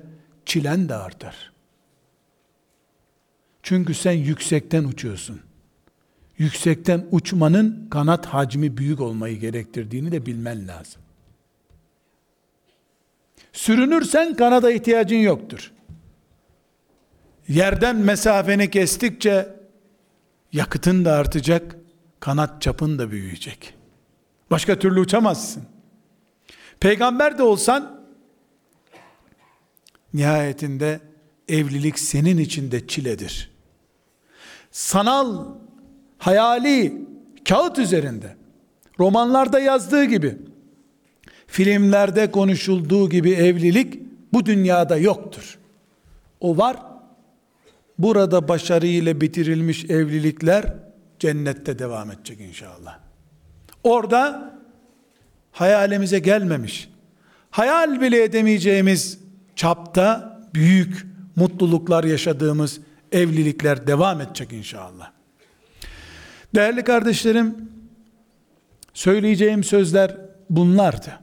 A: çilen de artar. Çünkü sen yüksekten uçuyorsun. Yüksekten uçmanın kanat hacmi büyük olmayı gerektirdiğini de bilmen lazım. Sürünürsen kanada ihtiyacın yoktur. Yerden mesafeni kestikçe yakıtın da artacak, kanat çapın da büyüyecek. Başka türlü uçamazsın. Peygamber de olsan nihayetinde evlilik senin için de çiledir. Sanal, hayali, kağıt üzerinde, romanlarda yazdığı gibi, filmlerde konuşulduğu gibi evlilik bu dünyada yoktur. O var. Burada başarıyla bitirilmiş evlilikler cennette devam edecek inşallah. Orada hayalimize gelmemiş, hayal bile edemeyeceğimiz çapta büyük mutluluklar yaşadığımız evlilikler devam edecek inşallah. Değerli kardeşlerim, söyleyeceğim sözler bunlardı.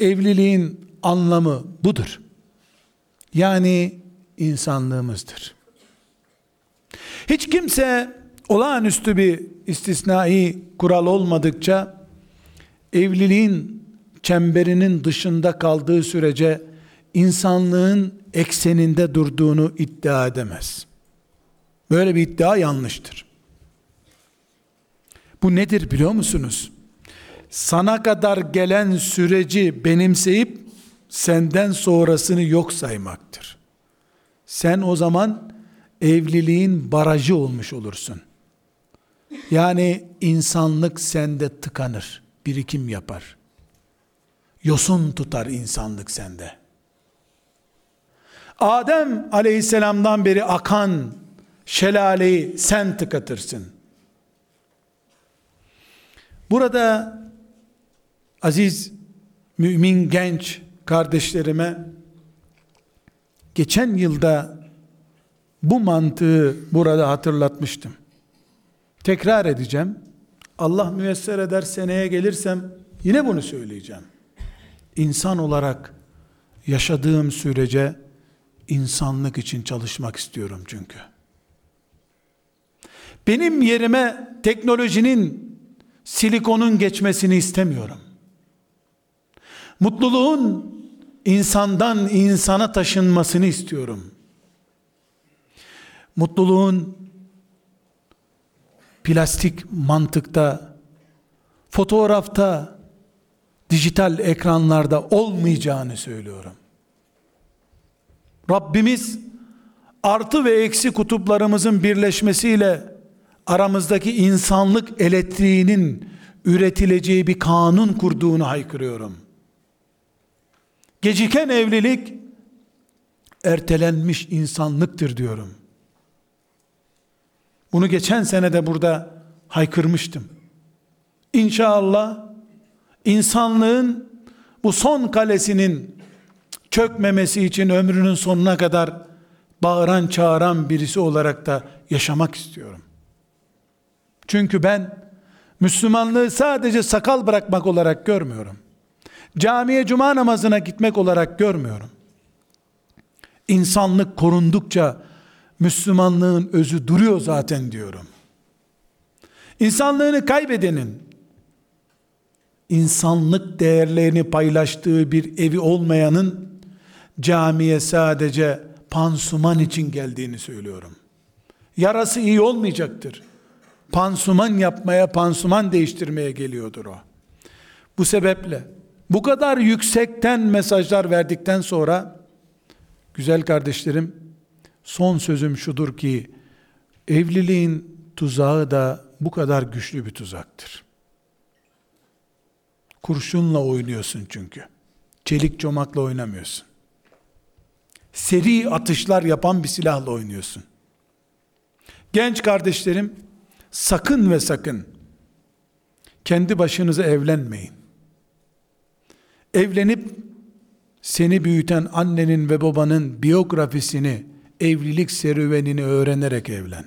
A: Evliliğin anlamı budur. Yani insanlığımızdır. Hiç kimse olağanüstü bir istisnai kural olmadıkça evliliğin çemberinin dışında kaldığı sürece insanlığın ekseninde durduğunu iddia edemez. Böyle bir iddia yanlıştır. Bu nedir biliyor musunuz? Sana kadar gelen süreci benimseyip senden sonrasını yok saymaktır. Sen o zaman evliliğin barajı olmuş olursun. Yani insanlık sende tıkanır, birikim yapar. Yosun tutar insanlık sende. Adem aleyhisselamdan beri akan şelaleyi sen tıkatırsın. Burada aziz mümin genç kardeşlerime geçen yılda bu mantığı burada hatırlatmıştım. Tekrar edeceğim. Allah müyesser eder seneye gelirsem yine bunu söyleyeceğim. İnsan olarak yaşadığım sürece insanlık için çalışmak istiyorum çünkü. Benim yerime teknolojinin silikonun geçmesini istemiyorum. Mutluluğun insandan insana taşınmasını istiyorum. Mutluluğun plastik mantıkta, fotoğrafta, dijital ekranlarda olmayacağını söylüyorum. Rabbimiz artı ve eksi kutuplarımızın birleşmesiyle aramızdaki insanlık elektriğinin üretileceği bir kanun kurduğunu haykırıyorum. Geciken evlilik ertelenmiş insanlıktır diyorum. Bunu geçen sene de burada haykırmıştım. İnşallah insanlığın bu son kalesinin çökmemesi için ömrünün sonuna kadar bağıran çağıran birisi olarak da yaşamak istiyorum. Çünkü ben Müslümanlığı sadece sakal bırakmak olarak görmüyorum. Camiye cuma namazına gitmek olarak görmüyorum. İnsanlık korundukça Müslümanlığın özü duruyor zaten diyorum. İnsanlığını kaybedenin insanlık değerlerini paylaştığı bir evi olmayanın camiye sadece pansuman için geldiğini söylüyorum. Yarası iyi olmayacaktır. Pansuman yapmaya, pansuman değiştirmeye geliyordur o. Bu sebeple bu kadar yüksekten mesajlar verdikten sonra güzel kardeşlerim son sözüm şudur ki evliliğin tuzağı da bu kadar güçlü bir tuzaktır. Kurşunla oynuyorsun çünkü. Çelik çomakla oynamıyorsun. Seri atışlar yapan bir silahla oynuyorsun. Genç kardeşlerim, sakın ve sakın kendi başınıza evlenmeyin. Evlenip seni büyüten annenin ve babanın biyografisini, evlilik serüvenini öğrenerek evlen.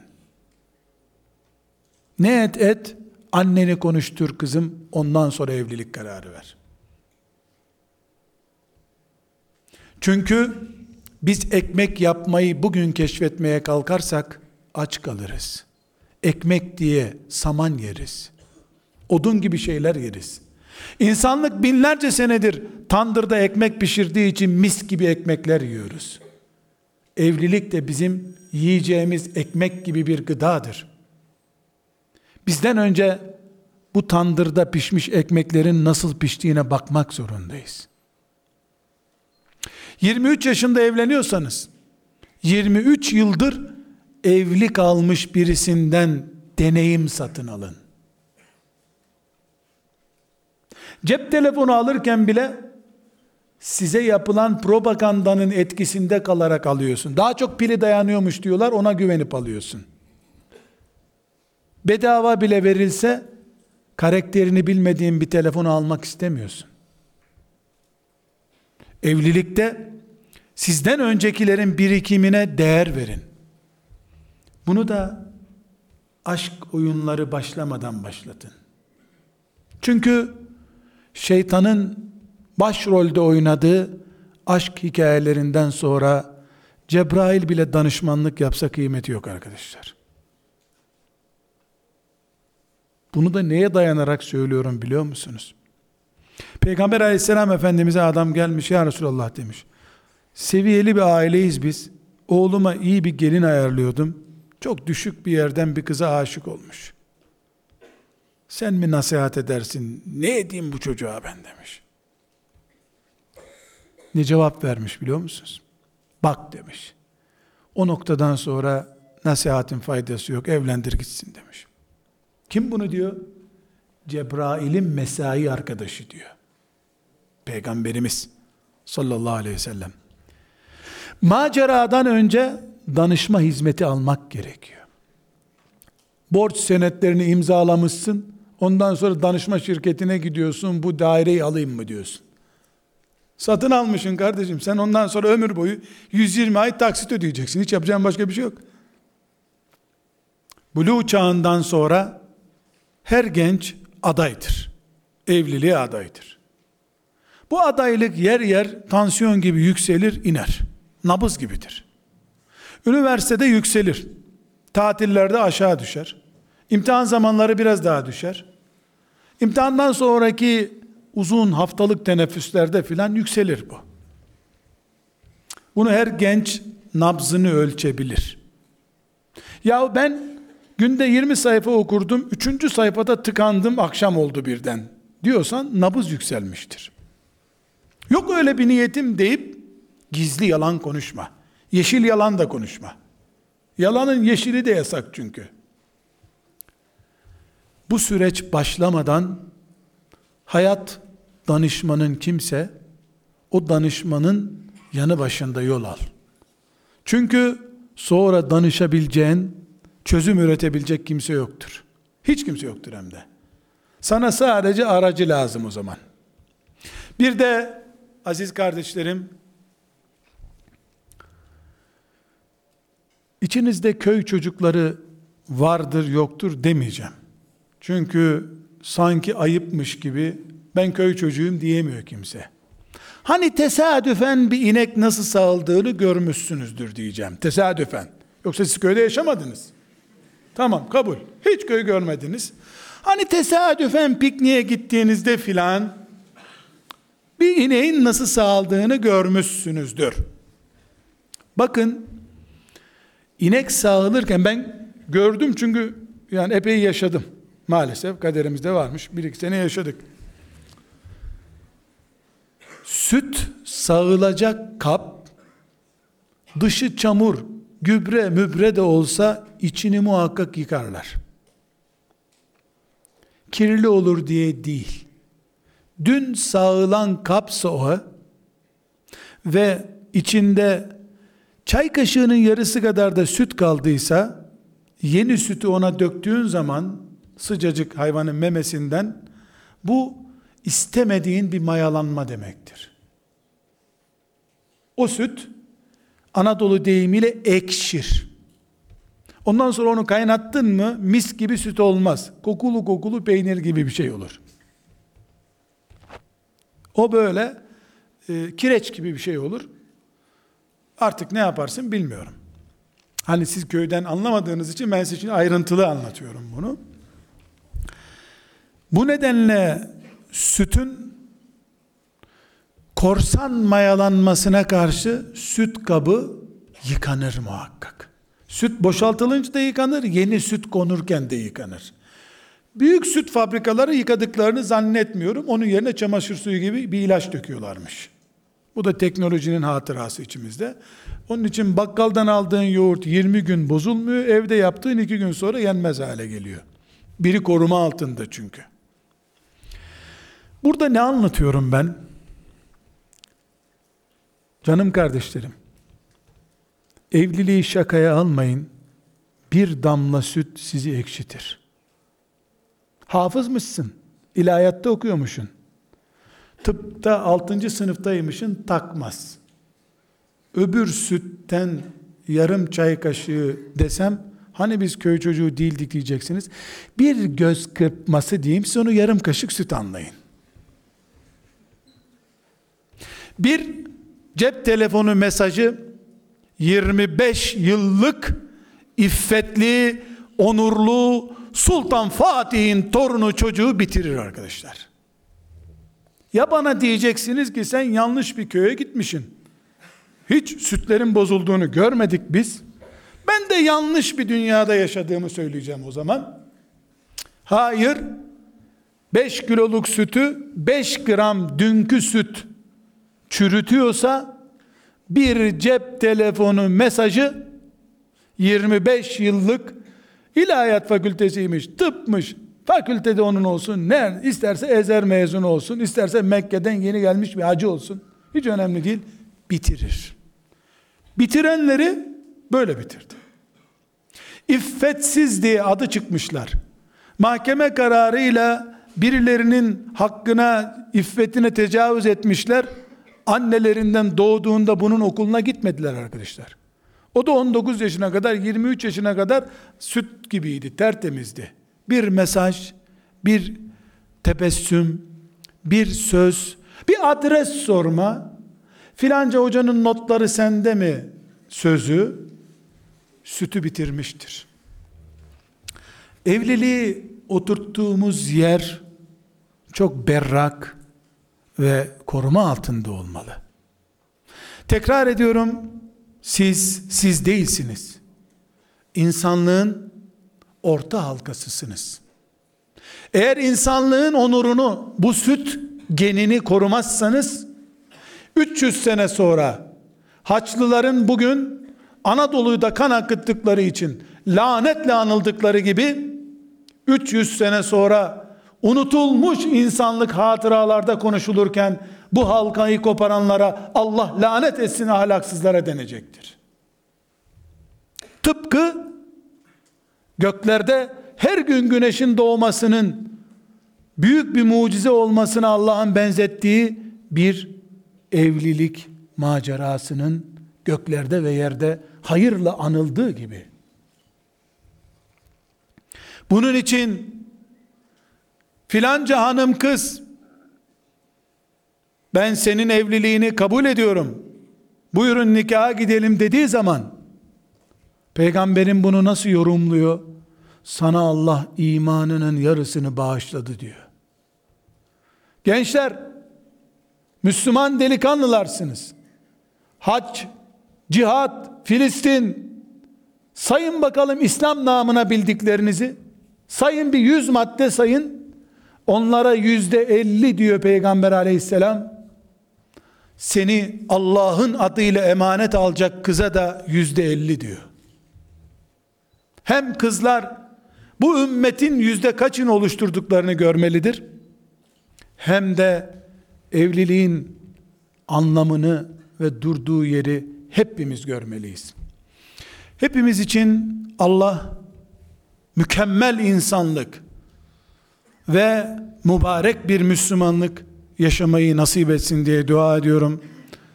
A: Ne et et, anneni konuştur kızım, ondan sonra evlilik kararı ver. Çünkü biz ekmek yapmayı bugün keşfetmeye kalkarsak aç kalırız. Ekmek diye saman yeriz. Odun gibi şeyler yeriz. İnsanlık binlerce senedir tandırda ekmek pişirdiği için mis gibi ekmekler yiyoruz. Evlilik de bizim yiyeceğimiz ekmek gibi bir gıdadır. Bizden önce bu tandırda pişmiş ekmeklerin nasıl piştiğine bakmak zorundayız. 23 yaşında evleniyorsanız 23 yıldır evli kalmış birisinden deneyim satın alın. Cep telefonu alırken bile size yapılan propagandanın etkisinde kalarak alıyorsun. Daha çok pili dayanıyormuş diyorlar ona güvenip alıyorsun. Bedava bile verilse karakterini bilmediğin bir telefonu almak istemiyorsun. Evlilikte sizden öncekilerin birikimine değer verin. Bunu da aşk oyunları başlamadan başlatın. Çünkü şeytanın başrolde oynadığı aşk hikayelerinden sonra Cebrail bile danışmanlık yapsa kıymeti yok arkadaşlar. Bunu da neye dayanarak söylüyorum biliyor musunuz? Peygamber aleyhisselam efendimize adam gelmiş ya Resulallah demiş. Seviyeli bir aileyiz biz. Oğluma iyi bir gelin ayarlıyordum. Çok düşük bir yerden bir kıza aşık olmuş. Sen mi nasihat edersin? Ne edeyim bu çocuğa ben demiş. Ne cevap vermiş biliyor musunuz? Bak demiş. O noktadan sonra nasihatin faydası yok. Evlendir gitsin demiş. Kim bunu diyor? Cebrail'in mesai arkadaşı diyor. Peygamberimiz sallallahu aleyhi ve sellem. Maceradan önce danışma hizmeti almak gerekiyor. Borç senetlerini imzalamışsın. Ondan sonra danışma şirketine gidiyorsun. Bu daireyi alayım mı diyorsun. Satın almışsın kardeşim. Sen ondan sonra ömür boyu 120 ay taksit ödeyeceksin. Hiç yapacağın başka bir şey yok. Buluğ çağından sonra her genç adaydır. Evliliğe adaydır. Bu adaylık yer yer tansiyon gibi yükselir, iner. Nabız gibidir. Üniversitede yükselir. Tatillerde aşağı düşer. İmtihan zamanları biraz daha düşer. İmtihandan sonraki uzun haftalık teneffüslerde filan yükselir bu. Bunu her genç nabzını ölçebilir. Ya ben Günde 20 sayfa okurdum, 3. sayfada tıkandım, akşam oldu birden diyorsan nabız yükselmiştir. Yok öyle bir niyetim deyip gizli yalan konuşma. Yeşil yalan da konuşma. Yalanın yeşili de yasak çünkü. Bu süreç başlamadan hayat danışmanın kimse o danışmanın yanı başında yol al. Çünkü sonra danışabileceğin çözüm üretebilecek kimse yoktur. Hiç kimse yoktur hem de. Sana sadece aracı lazım o zaman. Bir de aziz kardeşlerim İçinizde köy çocukları vardır yoktur demeyeceğim. Çünkü sanki ayıpmış gibi ben köy çocuğuyum diyemiyor kimse. Hani tesadüfen bir inek nasıl sağıldığını görmüşsünüzdür diyeceğim. Tesadüfen. Yoksa siz köyde yaşamadınız. Tamam kabul. Hiç köy görmediniz. Hani tesadüfen pikniğe gittiğinizde filan bir ineğin nasıl sağaldığını görmüşsünüzdür. Bakın inek sağılırken ben gördüm çünkü yani epey yaşadım. Maalesef kaderimizde varmış. Bir iki sene yaşadık. Süt sağılacak kap dışı çamur, gübre, mübre de olsa içini muhakkak yıkarlar. Kirli olur diye değil. Dün sağılan kapsa o ve içinde çay kaşığının yarısı kadar da süt kaldıysa yeni sütü ona döktüğün zaman sıcacık hayvanın memesinden bu istemediğin bir mayalanma demektir. O süt Anadolu deyimiyle ekşir. Ondan sonra onu kaynattın mı mis gibi süt olmaz. Kokulu kokulu peynir gibi bir şey olur. O böyle e, kireç gibi bir şey olur. Artık ne yaparsın bilmiyorum. Hani siz köyden anlamadığınız için ben size ayrıntılı anlatıyorum bunu. Bu nedenle sütün korsan mayalanmasına karşı süt kabı yıkanır muhakkak. Süt boşaltılınca da yıkanır, yeni süt konurken de yıkanır. Büyük süt fabrikaları yıkadıklarını zannetmiyorum. Onun yerine çamaşır suyu gibi bir ilaç döküyorlarmış. Bu da teknolojinin hatırası içimizde. Onun için bakkaldan aldığın yoğurt 20 gün bozulmuyor. Evde yaptığın 2 gün sonra yenmez hale geliyor. Biri koruma altında çünkü. Burada ne anlatıyorum ben? Canım kardeşlerim, evliliği şakaya almayın. Bir damla süt sizi ekşitir. Hafızmışsın, ilahiyatta okuyormuşsun. Tıpta 6. sınıftaymışsın takmaz. Öbür sütten yarım çay kaşığı desem hani biz köy çocuğu değildik diyeceksiniz. Bir göz kırpması diyeyim siz onu yarım kaşık süt anlayın. Bir cep telefonu mesajı 25 yıllık iffetli, onurlu Sultan Fatih'in torunu çocuğu bitirir arkadaşlar. Ya bana diyeceksiniz ki sen yanlış bir köye gitmişsin. Hiç sütlerin bozulduğunu görmedik biz. Ben de yanlış bir dünyada yaşadığımı söyleyeceğim o zaman. Hayır. 5 kiloluk sütü 5 gram dünkü süt çürütüyorsa bir cep telefonu mesajı 25 yıllık ilahiyat fakültesiymiş, tıpmış, fakültede onun olsun, ne isterse Ezer mezun olsun, isterse Mekke'den yeni gelmiş bir hacı olsun. Hiç önemli değil, bitirir. Bitirenleri böyle bitirdi. İffetsiz diye adı çıkmışlar. Mahkeme kararıyla birilerinin hakkına, iffetine tecavüz etmişler annelerinden doğduğunda bunun okuluna gitmediler arkadaşlar. O da 19 yaşına kadar 23 yaşına kadar süt gibiydi, tertemizdi. Bir mesaj, bir tebessüm, bir söz, bir adres sorma, filanca hocanın notları sende mi sözü sütü bitirmiştir. Evliliği oturttuğumuz yer çok berrak, ve koruma altında olmalı. Tekrar ediyorum, siz siz değilsiniz. İnsanlığın orta halkasısınız. Eğer insanlığın onurunu, bu süt genini korumazsanız 300 sene sonra Haçlıların bugün Anadolu'yu da kan akıttıkları için lanetle anıldıkları gibi 300 sene sonra unutulmuş insanlık hatıralarda konuşulurken bu halkayı koparanlara Allah lanet etsin ahlaksızlara denecektir. Tıpkı göklerde her gün güneşin doğmasının büyük bir mucize olmasına Allah'ın benzettiği bir evlilik macerasının göklerde ve yerde hayırla anıldığı gibi. Bunun için filanca hanım kız ben senin evliliğini kabul ediyorum. Buyurun nikaha gidelim dediği zaman peygamberin bunu nasıl yorumluyor? Sana Allah imanının yarısını bağışladı diyor. Gençler Müslüman delikanlılarsınız. Hac, cihat, Filistin sayın bakalım İslam namına bildiklerinizi. Sayın bir yüz madde sayın. Onlara yüzde elli diyor Peygamber aleyhisselam. Seni Allah'ın adıyla emanet alacak kıza da yüzde elli diyor. Hem kızlar bu ümmetin yüzde kaçını oluşturduklarını görmelidir. Hem de evliliğin anlamını ve durduğu yeri hepimiz görmeliyiz. Hepimiz için Allah mükemmel insanlık ve mübarek bir Müslümanlık yaşamayı nasip etsin diye dua ediyorum.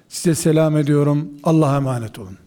A: Size selam ediyorum. Allah'a emanet olun.